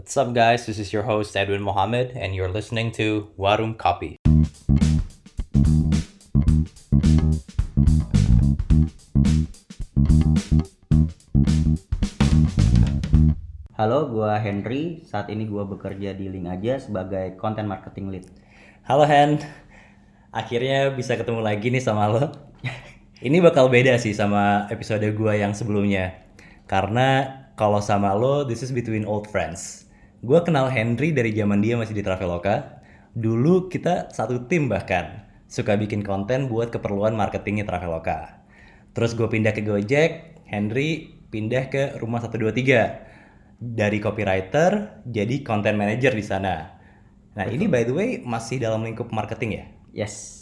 What's up, guys? This is your host Edwin Mohammed, and you're listening to Warum Copy. Halo, gua Henry. Saat ini gua bekerja di Link aja sebagai content marketing lead. Halo Hen, akhirnya bisa ketemu lagi nih sama lo. Ini bakal beda sih sama episode gua yang sebelumnya, karena kalau sama lo, this is between old friends. Gua kenal Henry dari zaman dia masih di Traveloka. Dulu kita satu tim bahkan, suka bikin konten buat keperluan marketingnya Traveloka. Terus gue pindah ke Gojek, Henry pindah ke Rumah 123. Dari copywriter jadi content manager di sana. Nah, ini by the way masih dalam lingkup marketing ya? Yes.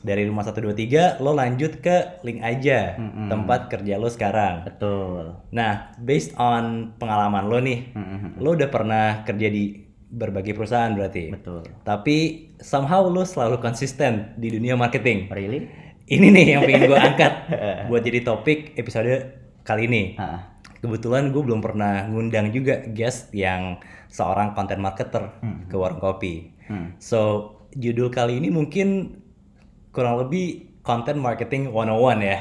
Dari Rumah 123 lo lanjut ke Link aja, tempat kerja lo sekarang. Betul. Nah, based on pengalaman lo nih, Mm-mm. lo udah pernah kerja di berbagai perusahaan berarti. Betul. Tapi somehow lo selalu konsisten di dunia marketing. Really? Ini nih yang pengen gue angkat buat jadi topik episode kali ini. Ah, Kebetulan gue belum pernah ngundang juga guest yang seorang content marketer ke warung kopi. Hmm. So, judul kali ini mungkin kurang lebih content marketing 101 ya.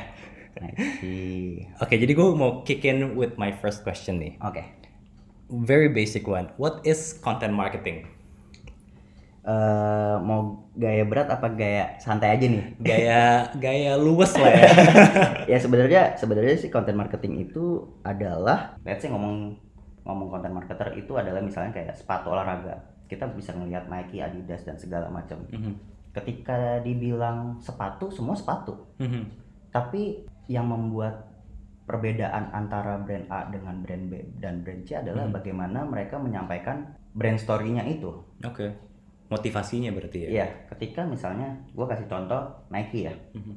Oke, jadi gue mau kick in with my first question nih. Oke. Very basic one. What is content marketing? Eh, mau gaya berat apa gaya santai aja nih? Gaya gaya luwes lah ya. ya sebenarnya sebenarnya sih content marketing itu adalah let's say ngomong ngomong content marketer itu adalah misalnya kayak sepatu olahraga. Kita bisa ngelihat Nike, Adidas dan segala macam. Mhm. Ketika dibilang sepatu, semua sepatu. Mhm. Tapi yang membuat perbedaan antara brand A dengan brand B dan brand C adalah bagaimana mereka menyampaikan brand story-nya itu. Oke. Motivasinya berarti ya. Iya, ketika misalnya gue kasih contoh Nike ya. Mhm.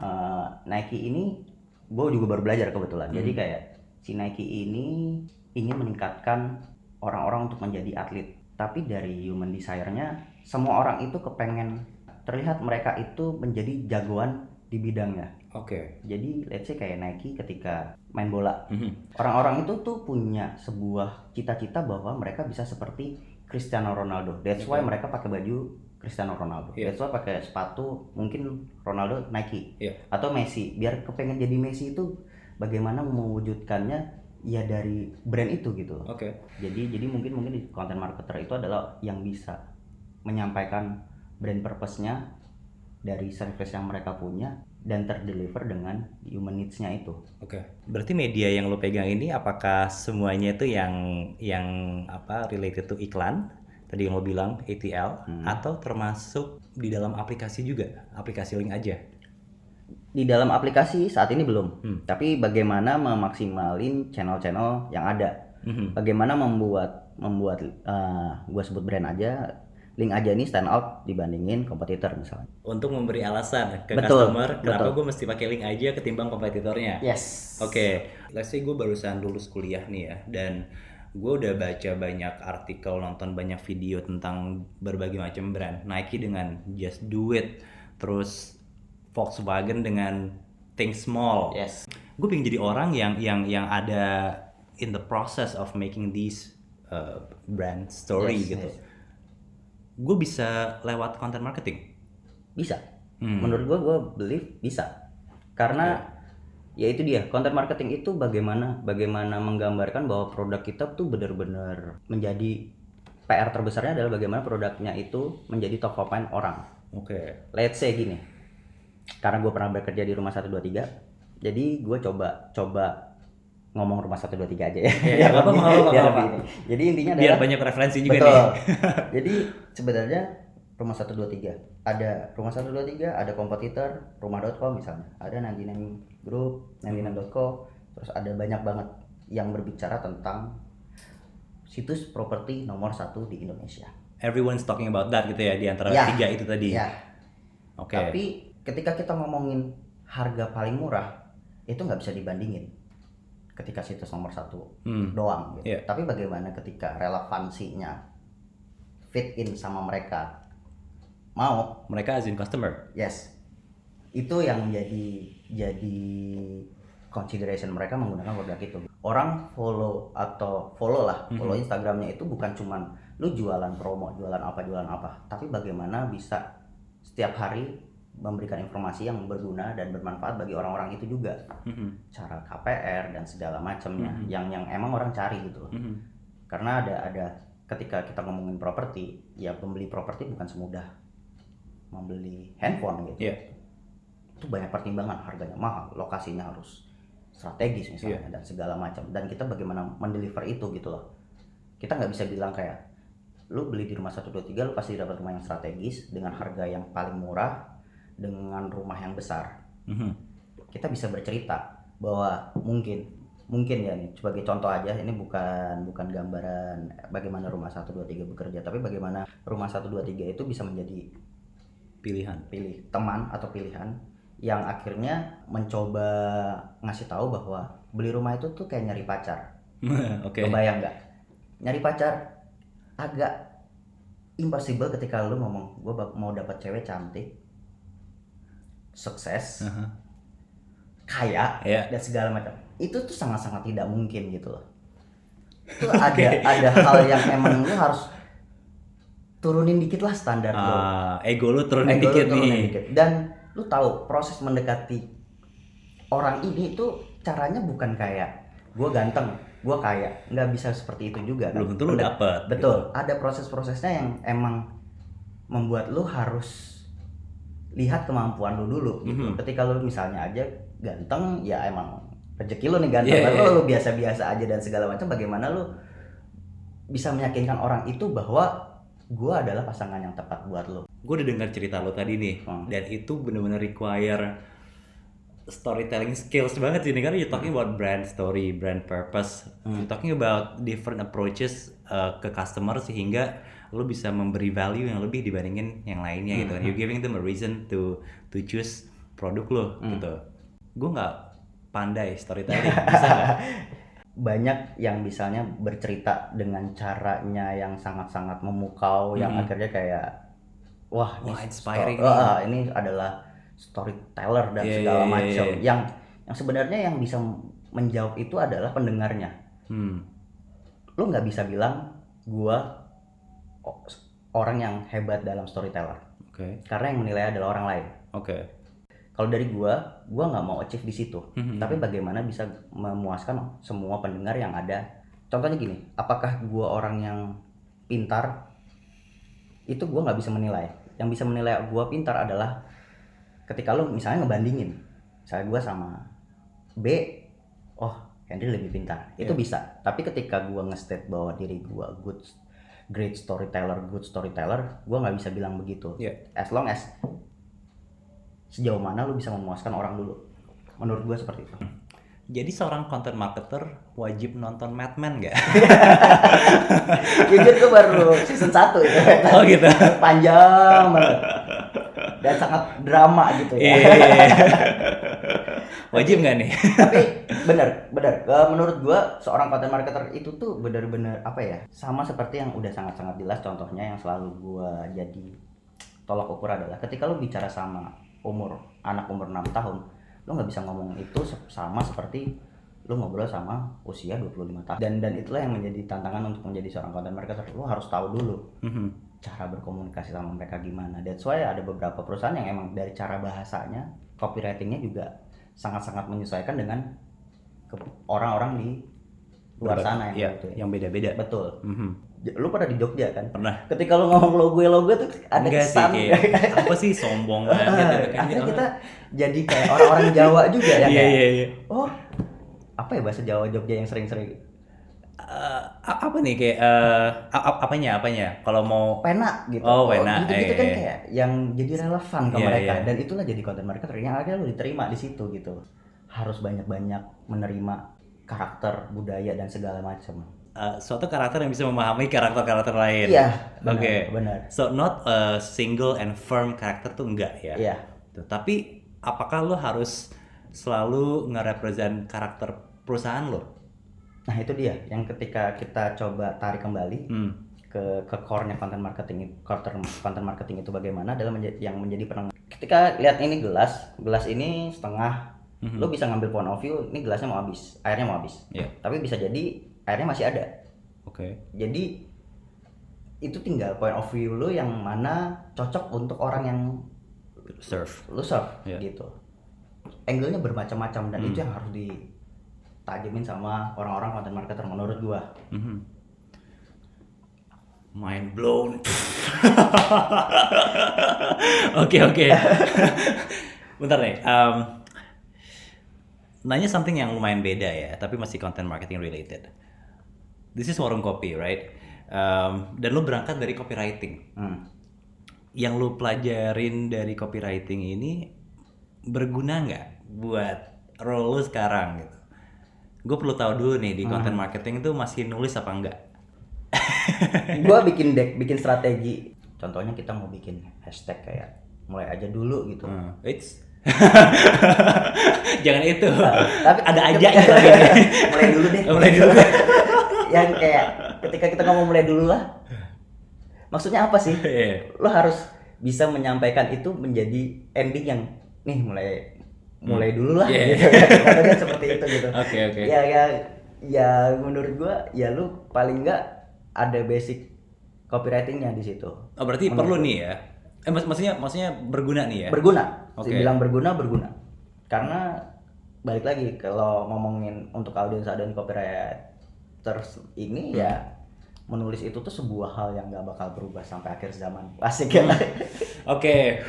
Eh, Nike ini gue juga baru belajar kebetulan. Jadi kayak si Nike ini ingin meningkatkan orang-orang untuk menjadi atlet. Tapi dari human desire-nya semua orang itu kepengen terlihat mereka itu menjadi jagoan di bidangnya. Oke. Jadi let's say kayak Nike ketika main bola, Mhm. orang-orang itu tuh punya sebuah cita-cita bahwa mereka bisa seperti Cristiano Ronaldo. That's why mereka pakai baju Cristiano Ronaldo. Iya. That's why pakai sepatu mungkin Ronaldo Nike Iya. atau Messi. Biar kepengen jadi Messi itu bagaimana mewujudkannya ya dari brand itu gitu. Oke. Jadi jadi mungkin mungkin di content marketer itu adalah yang bisa menyampaikan brand purpose-nya dari service yang mereka punya dan terdeliver dengan human needs-nya itu. Oke. Berarti media yang lo pegang ini apakah semuanya itu yang yang apa related to iklan? Tadi yang lo bilang ATL atau termasuk di dalam aplikasi juga? Aplikasi link aja. Di dalam aplikasi saat ini belum, Hmm. tapi bagaimana memaksimalin channel-channel yang ada. Mhm. Bagaimana membuat membuat gue sebut brand aja, link aja ini stand out dibandingin kompetitor misalnya. Untuk memberi alasan ke Betul, customer kenapa betul. gue mesti pakai link aja ketimbang kompetitornya. Yes. Oke, let's say gue barusan lulus kuliah nih ya, dan gue udah baca banyak artikel, nonton banyak video tentang berbagai macam brand. Nike dengan Just Do It, terus Volkswagen dengan Think Small. Yes. Gue pengen jadi orang yang yang yang ada in the process of making these uh, brand story Yes, gitu. yes. Gue bisa lewat content marketing. Bisa. Hmm. Menurut gue, gue believe bisa. Karena ya itu dia, content marketing itu bagaimana bagaimana menggambarkan bahwa produk kita tuh benar-benar menjadi PR terbesarnya adalah bagaimana produknya itu menjadi top of mind orang. Oke. Let's say gini, karena gue pernah bekerja di rumah 123, jadi gue coba coba ngomong rumah 123 aja ya. Iya, iya, nggak apa-apa, nggak apa-apa, Biar nggak apa-apa. lebih ini. Jadi intinya Biar adalah banyak referensi juga Betul. nih. Jadi sebenarnya rumah 123 ada rumah 123, ada kompetitor, rumah.com misalnya. Ada 99 group, 99.co, terus ada banyak banget yang berbicara tentang situs properti nomor satu di Indonesia. Everyone's talking about that gitu ya di antara Ya. tiga itu tadi. Ya, Oke. tapi ketika kita ngomongin harga paling murah, itu nggak bisa dibandingin ketika situs nomor satu Hmm. doang gitu. Iya. Tapi bagaimana ketika relevansinya fit in sama mereka mau Mereka as in customer. yes itu yang menjadi jadi consideration mereka menggunakan produk itu. Orang follow atau follow lah, follow Instagramnya itu bukan cuman lu jualan promo, jualan apa, jualan apa, tapi bagaimana bisa setiap hari memberikan informasi yang berguna dan bermanfaat bagi orang-orang itu juga. Mhm. Cara KPR dan segala macamnya yang yang emang orang cari gitu. loh. Mhm. Karena ada ada ketika kita ngomongin properti, ya pembeli properti bukan semudah membeli handphone gitu. Iya. Itu banyak pertimbangan, harganya mahal, lokasinya harus strategis misalnya dan segala macam. Dan kita bagaimana mendeliver itu gitu loh. Kita nggak bisa bilang kayak lu beli di rumah 123 lu pasti dapat rumah yang strategis dengan harga yang paling murah dengan rumah yang besar. Mhm. Kita bisa bercerita bahwa mungkin mungkin ya nih sebagai contoh aja ini bukan bukan gambaran bagaimana rumah 123 bekerja tapi bagaimana rumah 123 itu bisa menjadi Pilihan. pilih teman atau pilihan yang akhirnya mencoba ngasih tahu bahwa beli rumah itu tuh kayak nyari pacar. Oke. Kebayang nggak? Nyari pacar agak impossible ketika lu ngomong gue mau dapat cewek cantik, sukses, Aha. kaya Iya. dan segala macam. Itu tuh sangat-sangat tidak mungkin gitu loh. Itu ada ada hal yang emang lu harus turunin dikit lah standar lu. Ah, ego lu turunin Ego lu dikit turunin nih. dikit. Dan lu tahu proses mendekati orang ini tuh caranya bukan kayak gue ganteng, gue kaya, nggak bisa seperti itu juga. kan. Belum tentu lu dapet. Betul, ada proses-prosesnya yang emang membuat lu harus lihat kemampuan lu dulu. Gitu. Mhm. Ketika lu misalnya aja ganteng, ya emang rezeki lu nih ganteng. Iya, Lalu iya. lu biasa-biasa aja dan segala macam. Bagaimana lu bisa meyakinkan orang itu bahwa gue adalah pasangan yang tepat buat lu. Gue udah dengar cerita lo tadi nih, Hmm. dan itu bener-bener require storytelling skills banget sih karena you're talking about brand story, brand purpose, you're talking about different approaches uh, ke customer sehingga lo bisa memberi value yang lebih dibandingin yang lainnya gitu. You're giving them a reason to to choose produk lo gitu. Gue nggak pandai storytelling, bisa banyak yang misalnya bercerita dengan caranya yang sangat-sangat memukau yang Mhm. akhirnya kayak wah, Wah, ini inspiring sto- ah, ini adalah storyteller dan Iya, segala iya, macam iya. yang yang sebenarnya yang bisa menjawab itu adalah pendengarnya Hmm. lu nggak bisa bilang gua o- orang yang hebat dalam storyteller. Oke, karena yang menilai adalah orang lain. Oke. kalau dari gua gua nggak mau achieve di situ. Mhm. tapi bagaimana bisa memuaskan semua pendengar yang ada? Contohnya gini apakah gua orang yang pintar? Itu gua nggak bisa menilai. Yang bisa menilai gua pintar adalah ketika lu misalnya ngebandingin misalnya gua sama B oh Henry lebih pintar. Itu Iya. bisa. Tapi ketika gua nge-state bahwa diri gua good great storyteller good storyteller gua nggak bisa bilang begitu Iya. as long as sejauh mana lu bisa memuaskan orang dulu menurut gua seperti itu Jadi seorang content marketer wajib nonton Mad Men nggak? jujur gua baru season 1 itu oh gitu. panjang banget dan sangat drama gitu ya Iya. Wajib nggak nih? tapi bener Eh, menurut gua seorang content marketer itu tuh bener-bener apa ya sama seperti yang udah sangat-sangat jelas contohnya yang selalu gua jadi tolak ukur adalah ketika lu bicara sama umur anak umur 6 tahun lu nggak bisa ngomong itu sama seperti lu ngobrol sama usia 25 tahun dan dan itulah yang menjadi tantangan untuk menjadi seorang content marketer lu harus tahu dulu Mhm. cara berkomunikasi sama mereka gimana. That's why ada beberapa perusahaan yang emang dari cara bahasanya, copywritingnya juga sangat-sangat menyesuaikan dengan orang-orang di luar Berbagai- sana yang iya, gitu ya. yang beda-beda. Betul. Mhm. J- Lu pada di Jogja kan? Pernah. Ketika lu ngomong logo logo tuh ada Enggak sih kesan. kayak apa sih sombong gitu kan. Akhirnya kita jadi kayak orang-orang Jawa juga ya Iya kayak, iya iya. Oh, apa ya bahasa Jawa Jogja yang sering-sering Eh, a- apa nih kayak eh, a- a- apanya apanya kalau mau pena gitu. Oh, pena. Gitu-gitu Eh, kan eh. kayak yang jadi relevan ke Iya, mereka iya. dan itulah jadi content marketer yang akhirnya lu diterima di situ gitu. Harus banyak-banyak menerima karakter, budaya dan segala macam. eh, suatu karakter yang bisa memahami karakter-karakter lain. Iya, Oke. benar. So not a single and firm karakter tuh enggak ya. Iya. Tuh, Tapi apakah lo harus selalu nge-represent karakter perusahaan lo? Nah, itu dia yang ketika kita coba tarik kembali Hmm. ke ke core-nya content marketing itu content, marketing itu bagaimana adalah menjadi, yang menjadi penengah. Ketika lihat ini gelas, gelas ini setengah Mhm. lo bisa ngambil point of view ini gelasnya mau habis airnya mau habis Iya. tapi bisa jadi airnya masih ada Oke. jadi itu tinggal point of view lo yang mana cocok untuk orang yang Surf. lo serve Iya. gitu angle-nya bermacam-macam dan itu yang harus ditajemin sama orang-orang content marketer menurut gua Mhm. Mind blown. Oke oke. Bentar nih. um, nanya something yang lumayan beda ya, tapi masih content marketing related. This is warung kopi, right? Um, dan lu berangkat dari copywriting. hmm. Yang lu pelajarin dari copywriting ini berguna nggak buat role lu sekarang gitu? Gue perlu tahu dulu nih di content marketing itu masih nulis apa enggak? gua bikin deck bikin strategi contohnya kita mau bikin hashtag kayak mulai aja dulu gitu Hmm, It's Jangan itu. tapi ada aja itu lagi. mulai dulu deh Mulai dulu. yang kayak ketika kita ngomong mulai dulu lah maksudnya apa sih Iya. lo harus bisa menyampaikan itu menjadi ending yang nih mulai mulai dulu lah Iya. gitu Contohnya seperti itu gitu Oke oke. ya ya ya menurut gua ya lu paling enggak ada basic copywritingnya di situ Oh berarti perlu nih ya? Eh mak- maksudnya maksudnya berguna nih ya? berguna Oke. dibilang berguna berguna karena balik lagi kalau ngomongin untuk audiens audiens copywriters ini Hmm. ya menulis itu tuh sebuah hal yang nggak bakal berubah sampai akhir zaman asik ya Oke.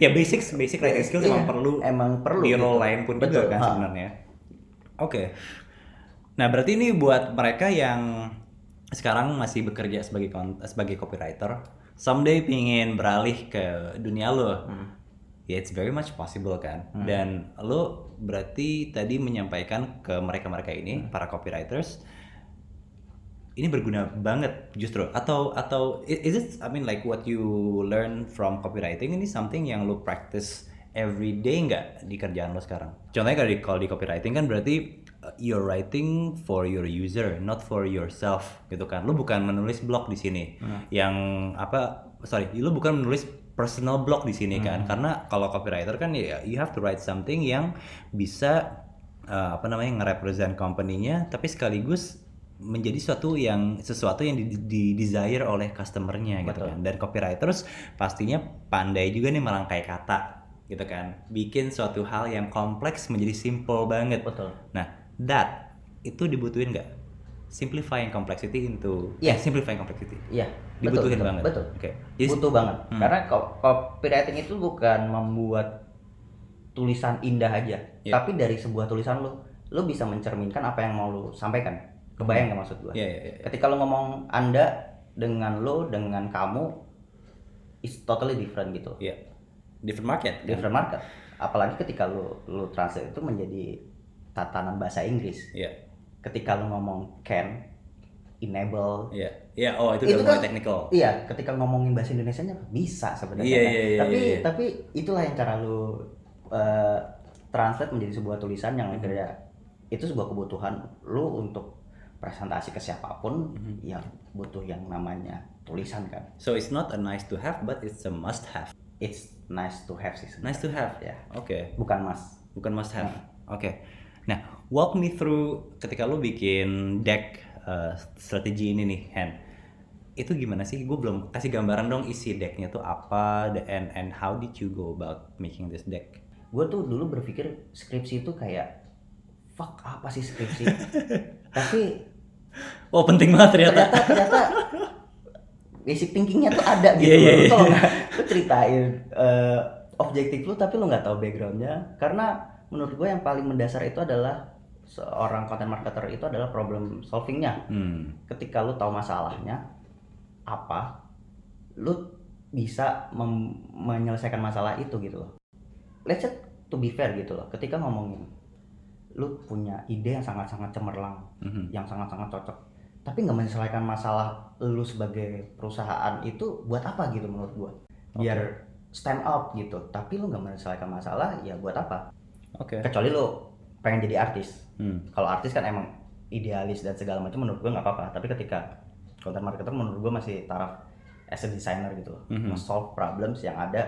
Ya basic basic writing skills Iya, emang perlu emang perlu di gitu. role lain pun Betul, juga kan sebenarnya. Oke. Nah berarti ini buat mereka yang sekarang masih bekerja sebagai sebagai copywriter, someday pingin beralih ke dunia lo. Hmm. Ya it's very much possible kan. Dan lo berarti tadi menyampaikan ke mereka-mereka ini Hmm. para copywriters ini berguna banget justru atau atau is it I mean like what you learn from copywriting ini something yang lo practice every day nggak di kerjaan lo sekarang? Contohnya kalau di kalau di copywriting kan berarti uh, you're writing for your user, not for yourself gitu kan. Lo bukan menulis blog di sini yang apa sorry, lo bukan menulis personal blog di sini kan. Karena kalau copywriter kan ya you have to write something yang bisa uh, apa namanya nge-represent company-nya tapi sekaligus menjadi suatu yang sesuatu yang di, di- desire oleh customernya gitu kan. Dan copywriters pastinya pandai juga nih merangkai kata gitu kan. Bikin suatu hal yang kompleks menjadi simple banget. Betul. Nah that itu dibutuhin nggak? Simplifying complexity into Iya. eh, simplifying complexity. Iya betul, dibutuhin betul, banget. betul. Oke. Jadi- butuh banget. Hmm. karena co- copywriting itu bukan membuat tulisan indah aja. Iya. tapi dari sebuah tulisan lu lu bisa mencerminkan apa yang mau lu sampaikan kebayang nggak maksud gua Iya, iya, iya. ketika lu ngomong anda dengan lo dengan kamu is totally different gitu Iya. different market kan? different market apalagi ketika lu lu translate itu menjadi tatanan bahasa Inggris iya ketika lu ngomong can enable iya iya oh itu, Itu kan- technical Iya, ketika ngomongin bahasa Indonesia nya bisa sebenarnya. Kan. iya, iya, tapi iya. tapi itulah yang cara lu eh, translate menjadi sebuah tulisan yang Hmm. akhirnya itu sebuah kebutuhan lu untuk presentasi ke siapa pun Hmm. yang butuh yang namanya tulisan kan. so it's not a nice to have but it's a must have It's nice to have sih. nice to have Ya, oke bukan mas. bukan must have. Oke. Nah, walk me through ketika lu bikin deck uh, strategi ini nih, Hen. Itu gimana sih? Gue belum kasih gambaran dong isi decknya tuh apa the- and and how did you go about making this deck? Gue tuh dulu berpikir skripsi itu kayak fuck apa sih skripsi? tapi Oh, penting banget ternyata. ternyata ternyata basic thinkingnya tuh ada gitu Iya, iya, loh. Lu iya. kalau lu ceritain eh, objektif lu tapi lu nggak tahu backgroundnya karena menurut gue yang paling mendasar itu adalah seorang content marketer itu adalah problem solvingnya Hmm. ketika lu tahu masalahnya apa lu bisa menyelesaikan masalah itu gitu loh let's say to be fair gitu loh ketika ngomongin lu punya ide yang sangat-sangat cemerlang Mhm. yang sangat-sangat cocok. Tapi nggak menyelesaikan masalah lu sebagai perusahaan itu buat apa gitu menurut gua? Biar stand out gitu. Tapi lu nggak menyelesaikan masalah ya buat apa? Oke. kecuali lu pengen jadi artis. Hmm. kalau artis kan emang idealis dan segala macam menurut gua nggak apa-apa. Tapi ketika content marketer menurut gua masih taraf as a designer gitu loh. Mhm. solve problems yang ada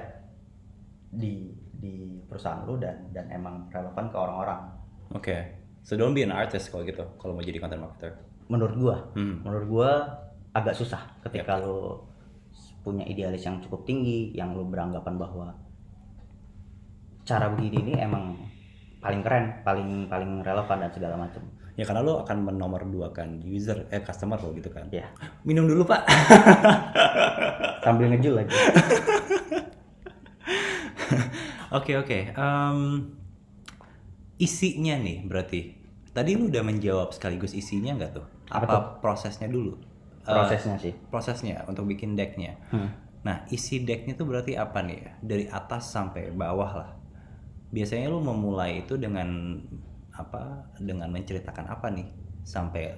di di perusahaan lu dan dan emang relevan ke orang-orang Oke. So don't be an artist kalau gitu kalau mau jadi content marketer. menurut gua Hmm. menurut gua agak susah ketika lu punya idealis yang cukup tinggi yang lu beranggapan bahwa cara begini ini emang paling keren paling paling relevan dan segala macam Ya karena lo akan menomorduakan user eh customer lo gitu kan. ya Minum dulu, Pak. sambil ngejul lagi Oke oke. Em, isinya nih berarti. Tadi lu udah menjawab sekaligus isinya nggak tuh? Apa Apa, prosesnya dulu? Eh, prosesnya sih prosesnya untuk bikin decknya. Hmm. Nah isi decknya tuh berarti apa nih ya? Dari atas sampai bawah lah. Biasanya lu memulai itu dengan apa? Dengan menceritakan apa nih? Sampai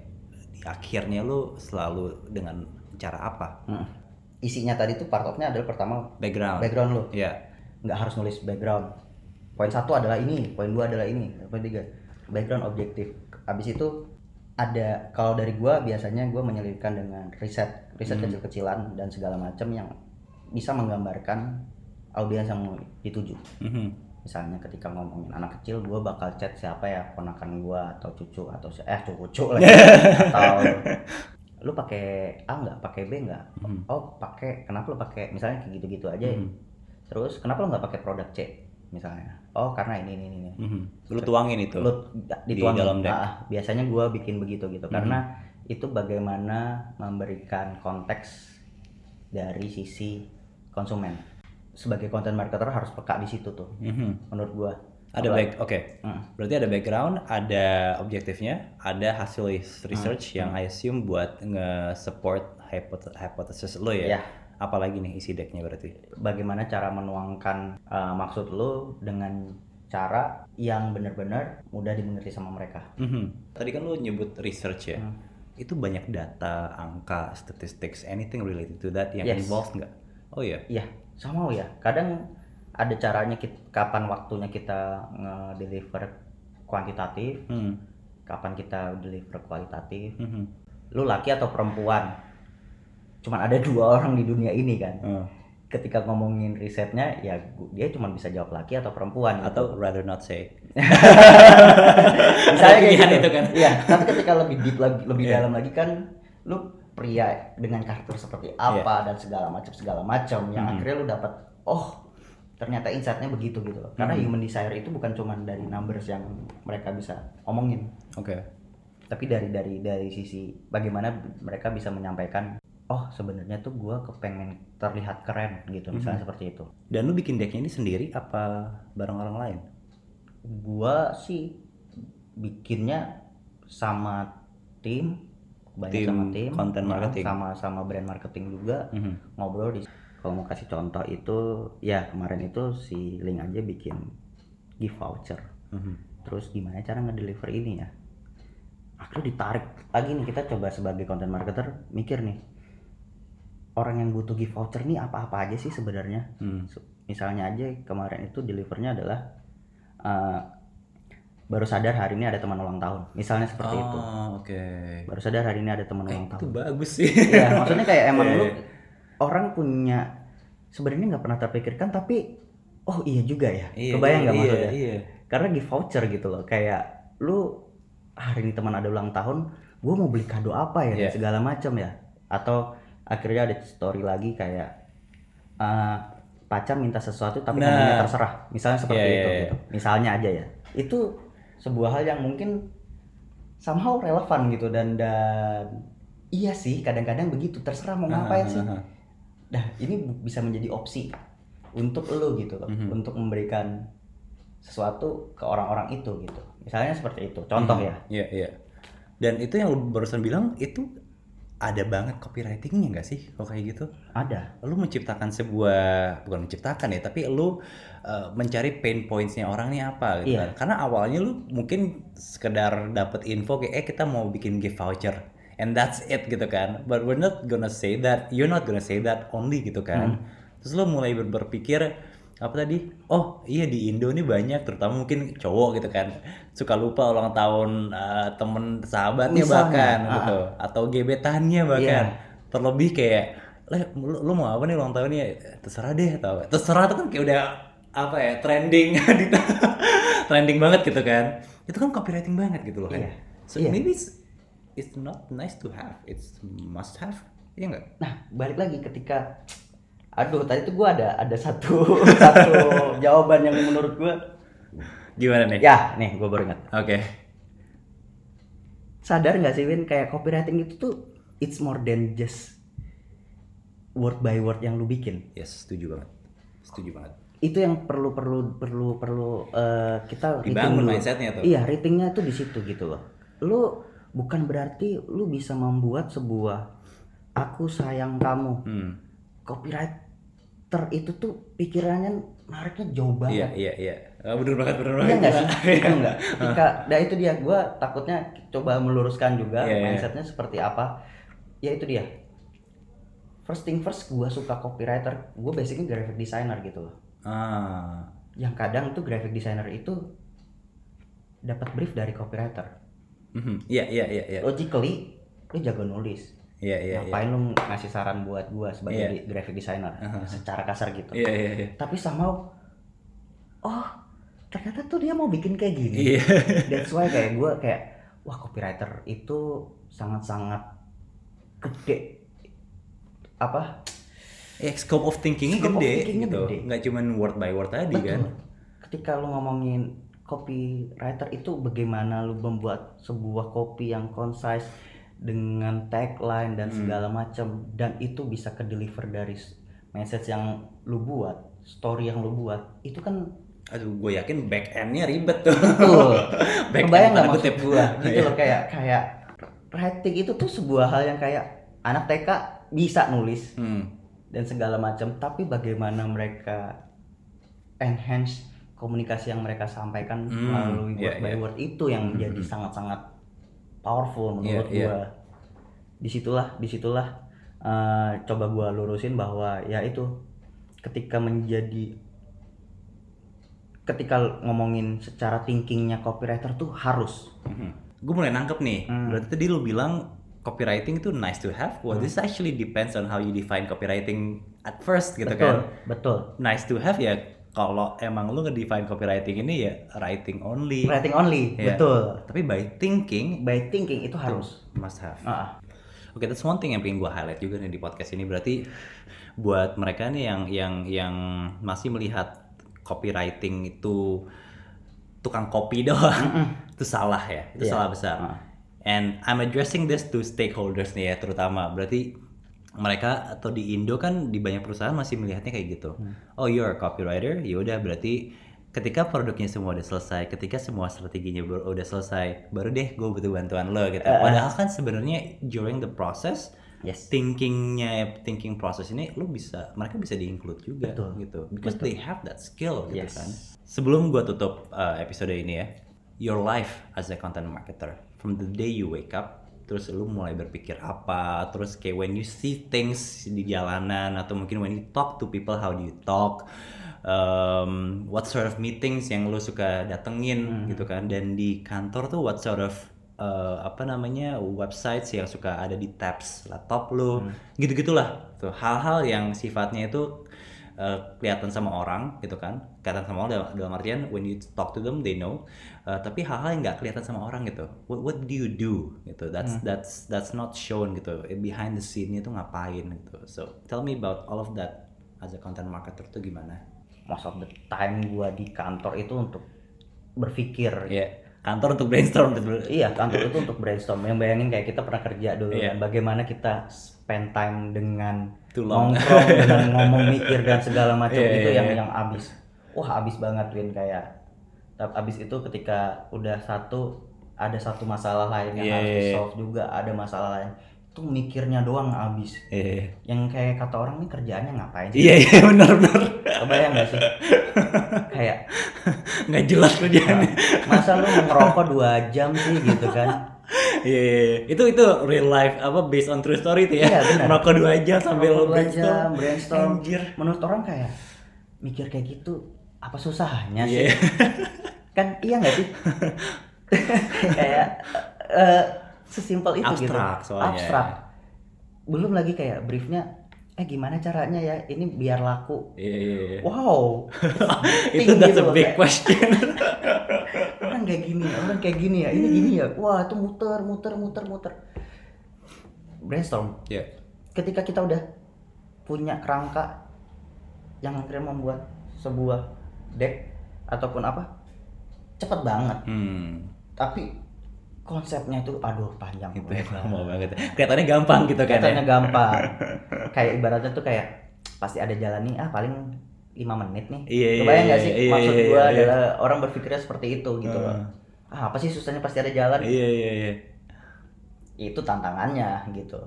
di akhirnya lu selalu dengan cara apa? Hmm. isinya tadi tuh part of-nya adalah pertama Background. background lu Ya. nggak harus nulis background poin satu adalah ini poin dua adalah ini poin tiga. Background objektif. Abis itu ada kalau dari gua biasanya gua menyelipkan dengan riset riset kecil-kecilan dan segala macam yang bisa menggambarkan audiens yang mau dituju. Mhm. misalnya ketika ngomongin anak kecil gua bakal chat siapa ya ponakan gua atau cucu atau si- eh cucu lagi atau lu pakai A nggak? Pakai B nggak? Mhm. oh pakai kenapa lu pakai? Misalnya kayak gitu-gitu aja ya. Mhm. terus kenapa lu nggak pakai produk C misalnya oh karena ini ini ini Mhm. Lu tuangin itu. lu Di dituangin dalam deck. Ah, biasanya gua bikin begitu gitu karena itu bagaimana memberikan konteks dari sisi konsumen sebagai content marketer harus peka di situ tuh Mhm. menurut gua Ada back, oke. Hmm. Berarti ada background, ada objektifnya, ada hasil research Hmm. yang I assume buat nge-support hypoth- hypothesis lo ya. Ya. Apalagi nih isi decknya berarti. bagaimana cara menuangkan uh, maksud lu dengan cara yang benar-benar mudah dimengerti sama mereka Mhm. Tadi kan lo nyebut research ya. Hmm. Itu banyak data, angka, statistics, anything related to that yang Yes. involved nggak? Oh iya. Iya, sama ya. Kadang ada caranya kit- kapan waktunya kita nge-deliver kuantitatif, Hmm. kapan kita deliver kualitatif. Mhm. Lu laki atau perempuan? Cuman ada dua orang di dunia ini kan. Oh. Ketika ngomongin risetnya, ya dia cuma bisa jawab laki atau perempuan. gitu. Atau rather not say. misalnya kayak gitu. itu kan. Iya, tapi ketika lebih deep lagi, lebih Iya. dalam lagi kan, lu pria dengan karakter seperti apa dan segala macam segala macam yang akhirnya lu dapat, oh ternyata insightnya begitu gitu loh. Karena Mhm. human desire itu bukan cuma dari numbers yang mereka bisa omongin, Oke. tapi dari dari dari sisi bagaimana mereka bisa menyampaikan, oh sebenarnya tuh gua kepengen terlihat keren gitu, misalnya Mhm. seperti itu. Dan lu bikin decknya ini sendiri apa bareng orang lain? gua sih bikinnya sama tim banyak Tim sama tim content nah, marketing. sama sama brand marketing juga Mhm. ngobrol di kalau mau kasih contoh itu ya kemarin itu si Link aja bikin gift voucher Mhm. terus gimana cara ngedeliver ini ya akhirnya ditarik lagi nih kita coba sebagai content marketer mikir nih orang yang butuh gift voucher nih apa-apa aja sih sebenarnya Hmm. Misalnya aja kemarin itu delivernya adalah uh, baru sadar hari ini ada teman ulang tahun misalnya seperti itu Oh, oke. baru sadar hari ini ada teman ulang Itu tahun bagus sih. Iya, maksudnya kayak emang Iya, lu iya. orang punya sebenarnya nggak pernah terpikirkan tapi oh iya juga ya Iya, kebayang iya, nggak iya, maksudnya Iya. karena gift voucher gitu loh kayak lu hari ini teman ada ulang tahun gue mau beli kado apa ya Iya. segala macam ya atau akhirnya ada story lagi kayak uh, pacar minta sesuatu tapi Nah. ngomongnya terserah misalnya seperti Iya, itu iya. gitu misalnya aja ya itu sebuah hal yang mungkin somehow relevan gitu dan dan iya sih kadang-kadang begitu terserah mau ngapain sih. Nah, ini bisa menjadi opsi untuk lo gitu loh, Mhm. untuk memberikan sesuatu ke orang-orang itu gitu. Misalnya seperti itu. Contoh ya. Iya, iya. Dan itu yang lu barusan bilang itu ada banget copywritingnya nggak sih kalau kayak gitu? Ada. Lu menciptakan sebuah bukan menciptakan ya, tapi lu uh, mencari pain pointsnya orang nih apa gitu Iya. kan? Karena awalnya lu mungkin sekedar dapet info kayak eh kita mau bikin gift voucher and that's it gitu kan. But we're not gonna say that, you're not gonna say that only gitu kan. Terus lu mulai ber- berpikir apa tadi? Oh iya di Indo nih banyak, terutama mungkin cowok gitu kan, suka lupa ulang tahun uh, temen sahabatnya Misalnya, bahkan ah. gitu, atau gebetannya bahkan. Iya. Terlebih kayak, "Leh, lu, lu mau apa nih ulang tahunnya? Terserah deh atau apa?" Terserah tuh kan kayak udah apa ya trending di trending banget gitu kan itu kan copywriting banget gitu loh kan Iya. so Iya. maybe it's, it's not nice to have it's must have iya nggak Nah, balik lagi ketika aduh tadi tuh gua ada ada satu satu jawaban yang menurut gua gimana nih ya, nih gua baru ingat. oke Sadar nggak sih Win kayak copywriting itu tuh it's more than just word by word yang lu bikin. yes setuju banget setuju banget Itu yang perlu perlu perlu perlu eh, kita Dibangun mindsetnya tuh. Iya, ratingnya tuh di situ gitu loh. Lu bukan berarti lu bisa membuat sebuah aku sayang kamu hmm. Copywriter itu tuh pikirannya nariknya jauh iya banget. iya iya Ah, bener banget bener Iya banget enggak sih? Iya enggak. Ketika nah itu dia gua takutnya coba meluruskan juga Iya, iya. mindsetnya seperti apa. Ya itu dia. First thing first gua suka copywriter. Gua basicnya graphic designer gitu loh. ah Yang kadang tuh graphic designer itu dapat brief dari copywriter. Mhm. iya iya iya iya Logically lu jago nulis. Iya iya iya. Ngapain lu ngasih saran buat gua sebagai Iya. di- graphic designer? Secara kasar gitu. iya iya iya. Tapi sama oh ternyata tuh dia mau bikin kayak gini. iya. That's why kayak gue kayak wah copywriter itu sangat-sangat gede. Apa? Ya, scope of thinkingnya Scope of gede thinkingnya gitu. gede. nggak cuman word by word tadi kan? Betul. Ketika lu ngomongin copywriter itu bagaimana lu membuat sebuah copy yang concise dengan tagline dan segala macam dan itu bisa ke deliver dari message yang lu buat story yang lu buat itu kan aduh gue yakin back endnya ribet tuh. Betul. Back kebayang end nggak maksud gua? Gitu Iya. loh kayak kayak writing itu tuh sebuah hal yang kayak anak TK bisa nulis hmm. dan segala macam tapi bagaimana mereka enhance komunikasi yang mereka sampaikan Hmm, melalui iya, word by iya. word itu yang menjadi sangat-sangat powerful menurut Iya, iya. gua. Di situlah di situlah eh, coba gua lurusin bahwa ya itu ketika menjadi ketika ngomongin secara thinkingnya copywriter tuh harus. Gue mulai nangkep nih. Hmm. berarti tadi lu bilang copywriting itu nice to have. Well this actually depends on how you define copywriting at first gitu betul kan. betul. Nice to have ya kalau emang lu ngedefine copywriting ini ya writing only writing only Iya. betul tapi by thinking by thinking itu harus must have Ah, Oke, that's one thing yang pengen gue highlight juga nih di podcast ini. Berarti buat mereka nih yang yang yang masih melihat copywriting itu tukang kopi doang, itu salah ya, itu Iya. salah besar. Ah. And I'm addressing this to stakeholders nih ya, terutama. Berarti mereka atau di Indo kan di banyak perusahaan masih melihatnya kayak gitu. Oh, you're a copywriter, ya udah berarti ketika produknya semua udah selesai, ketika semua strateginya udah selesai, baru deh gue butuh bantuan lo gitu. Padahal kan sebenarnya during the process, yes thinkingnya, thinking process ini lo bisa, mereka bisa di-include juga Betul. gitu, because they have that skill gitu Yes. kan. Sebelum gue tutup uh, episode ini ya, your life as a content marketer, from the day you wake up, terus lu mulai berpikir apa, terus kayak when you see things di jalanan atau mungkin when you talk to people, how do you talk, um, what sort of meetings yang lu suka datengin gitu kan, dan di kantor tuh what sort of uh, apa namanya websites yang suka ada di tabs laptop lu, gitu gitulah, tuh hal-hal yang sifatnya itu uh, kelihatan sama orang gitu kan. Kelihatan sama orang dalam, dalam artian when you talk to them they know. Uh, tapi hal-hal yang nggak kelihatan sama orang gitu. What, what do you do? Gitu. That's that's that's not shown gitu. Behind the scene itu ngapain gitu. So tell me about all of that as a content marketer tuh gimana? Most of the time gua di kantor itu untuk berpikir. Ya kantor untuk brainstorm betul iya kantor itu untuk brainstorm. Yang bayangin kayak kita pernah kerja dulu kan bagaimana kita spend time dengan nongkrong dengan ngomong mikir dan segala macam Iya, itu iya, yang iya. yang abis. Wah abis banget Win kayak tapi abis itu ketika udah satu ada satu masalah lain yang Iya, harus iya, di iya. solve juga ada masalah lain. Itu mikirnya doang abis. Iya yang kayak kata orang nih kerjaannya ngapain sih? Iya iya benar benar kebayang gak sih kayak nggak jelas kerjaannya masa lu ngerokok dua jam sih gitu kan Iya, iya, iya. itu itu real life apa based on true story itu ya. Iya, benar. Merokok dua jam sambil Ngerokok dua brainstorm. jam, brainstorm Anjir. menurut orang kayak mikir kayak gitu apa susahnya sih kan iya nggak sih kayak eh, sesimpel itu Abstrak gitu soalnya. abstrak belum lagi kayak briefnya eh gimana caranya ya? Ini biar laku. Iya iya iya. wow. Itu that's a loh, big kayak, question. orang kayak gini ya, orang kayak gini ya. Ini gini ya. Wah itu muter muter muter muter. Brainstorm. Iya. ketika kita udah punya kerangka yang akhirnya membuat sebuah deck ataupun apa cepet banget. Hmm. tapi konsepnya itu aduh panjang Itu ya mau banget. Kelihatannya gampang gitu kan Kelihatannya ya. gampang kayak ibaratnya tuh kayak pasti ada jalan nih ah paling lima menit nih Iya, iya, kebayang nggak iya, sih iya, maksud iya, gua iya. adalah orang berpikirnya seperti itu gitu loh Hmm. ah apa sih susahnya pasti ada jalan Iya iya iya. itu tantangannya gitu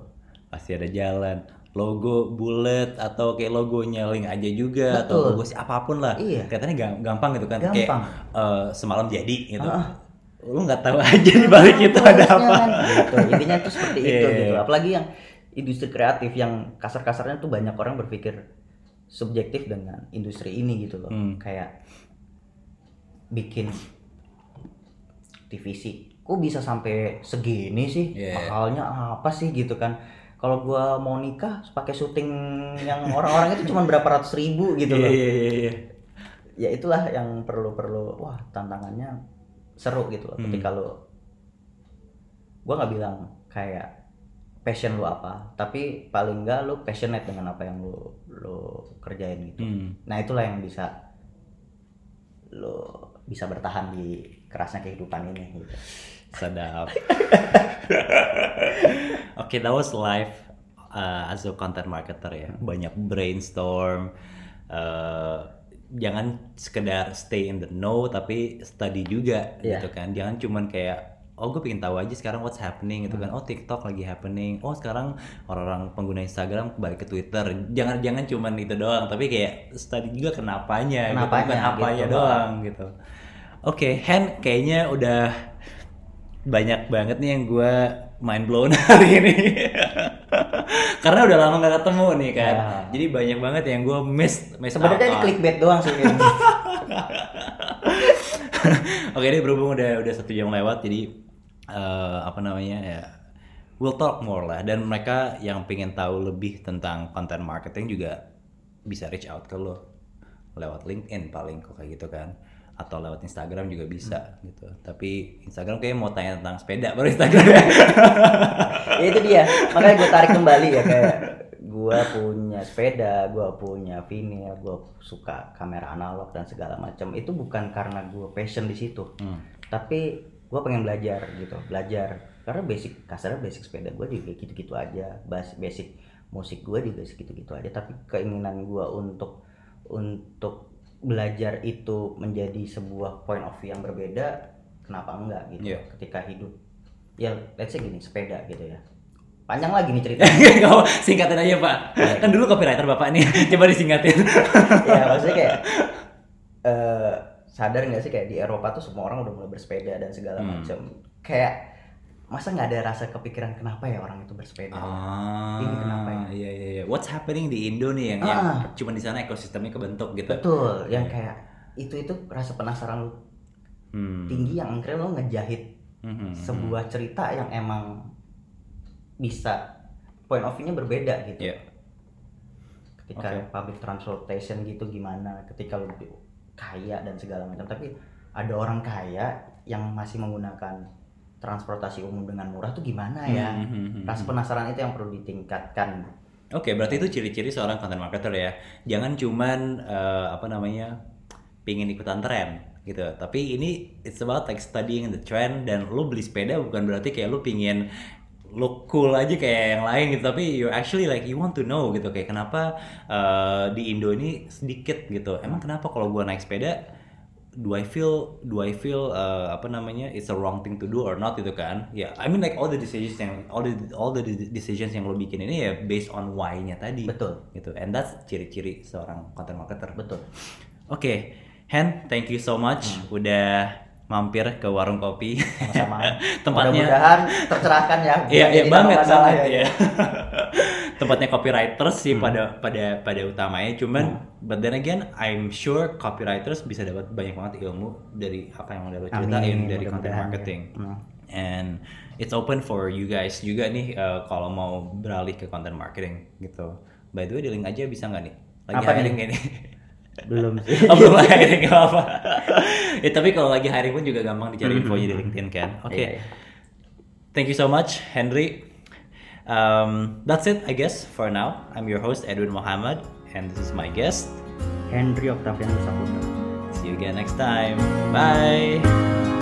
Pasti ada jalan. Logo bulat atau kayak logonya link aja juga atau Betul. logo si apa pun lah. Iya. Kelihatannya gam- gampang gitu kan. Kayak Gampang. eh, semalam jadi gitu. Ah. Lu nggak tahu aja di balik itu ada Harusnya apa. kan, gitu. intinya tuh seperti Iya, itu iya, gitu iya. apalagi yang industri kreatif yang kasar-kasarnya tuh banyak orang berpikir subjektif dengan industri ini gitu loh Hmm. kayak bikin TVC kok bisa sampai segini sih Iya. mahalnya apa sih gitu kan kalau gua mau nikah pakai syuting yang orang-orang itu cuma berapa ratus ribu gitu Iya loh iya iya. iya. ya itulah yang perlu perlu wah tantangannya seru gitu loh Hmm. ketika lo gua nggak bilang kayak passion lu apa tapi paling enggak lu passionate dengan apa yang lu lu kerjain gitu Hmm. nah itulah yang bisa lu bisa bertahan di kerasnya kehidupan ini gitu Sedap. Oke, that was live uh, as a content marketer ya. Banyak brainstorm. uh, jangan sekedar stay in the know, tapi study juga Iya. gitu kan. Jangan cuman kayak oh gue pengen tahu aja sekarang what's happening gitu kan. Oh TikTok lagi happening. Oh sekarang orang-orang pengguna Instagram balik ke Twitter. Jangan jangan cuman itu doang, tapi kayak study juga kenapanya, gitu. Kenapanya, bukan apanya gitu. doang gitu. Oke, Hen kayaknya udah banyak banget nih yang gue mind blown hari ini. Karena udah lama gak ketemu nih kan. Ya. Jadi banyak banget yang gue miss, miss sebenarnya ini clickbait doang sih ini. Oke deh berhubung udah udah satu jam lewat jadi eh, apa namanya ya we'll talk more lah dan mereka yang pengen tahu lebih tentang content marketing juga bisa reach out ke lo lewat LinkedIn paling kok kayak gitu kan atau lewat Instagram juga bisa gitu. Tapi Instagram kayak mau tanya tentang sepeda baru Instagram ya. Ya itu dia. Makanya gue tarik kembali ya kayak gue punya sepeda gue punya vinyl gue suka kamera analog dan segala macam. Itu bukan karena gue passion di situ. Hmm. tapi gue pengen belajar gitu. Belajar. Karena basic kasarnya basic sepeda gue juga gitu-gitu aja. Bas basic musik gue juga segitu-gitu aja. Tapi keinginan gue untuk untuk belajar itu menjadi sebuah point of view yang berbeda kenapa enggak gitu Iya. ketika hidup? Ya let's say gini sepeda gitu ya. Panjang lagi nih cerita singkatin aja pak. Kan dulu copywriter bapak nih. Coba disingkatin. Ya maksudnya kayak eh sadar nggak sih kayak di Eropa tuh semua orang udah mulai bersepeda dan segala Hmm. macam kayak masa nggak ada rasa kepikiran kenapa ya orang itu bersepeda Ah, Ini kenapa ya? Iya iya iya. What's happening di Indo nih yang, yang Ah. cuma di sana ekosistemnya kebentuk gitu. betul yang Iya. kayak itu itu rasa penasaran lu Hmm. tinggi yang akhirnya lo ngejahit Mhm, mhm. sebuah cerita yang emang bisa point of view-nya berbeda gitu Iya. ketika Oke. public transportation gitu gimana ketika lu kaya dan segala macam tapi ada orang kaya yang masih menggunakan transportasi umum dengan murah tuh gimana ya Mhm, mhm, mhm. rasa penasaran itu yang perlu ditingkatkan Oke, berarti itu ciri-ciri seorang content marketer ya. Jangan cuman eh, apa namanya pingin ikutan tren gitu. Tapi ini it's about like studying the trend dan lu beli sepeda bukan berarti kayak lu pingin look cool aja kayak yang lain gitu tapi you actually like you want to know gitu kayak kenapa eh, di Indo ini sedikit gitu emang kenapa kalau gua naik sepeda do I feel do I feel uh, apa namanya it's a wrong thing to do or not gitu kan? Ya I mean like all the decisions yang all the all the decisions yang lo bikin ini ya based on why-nya tadi. Betul. gitu. And that's ciri-ciri seorang content marketer. Betul. Oke Hen thank you so much. Udah mampir ke warung kopi. Sama tempatnya mudah-mudahan tercerahkan ya. Iya, iya banget, banget ya. ya. Tempatnya copywriters sih pada pada pada utamanya, cuman but then again I'm sure copywriters bisa dapat banyak banget ilmu dari apa yang udah lo ceritain dari content ya. marketing. Hmm. And it's open for you guys juga nih uh, kalau mau beralih ke content marketing gitu. By the way di link aja bisa nggak nih? Lagi Apa hiring ini. Belum sih. oh, belum hiring nggak apa. ya tapi kalau lagi hiring pun juga gampang dicari infonya di LinkedIn kan. Oke. Iya, iya. Thank you so much, Henry. Um, that's it, I guess, for now. I'm your host, Edwin Muhammad, and this is my guest. Henry Octavianus Saputra. See you again next time. Bye.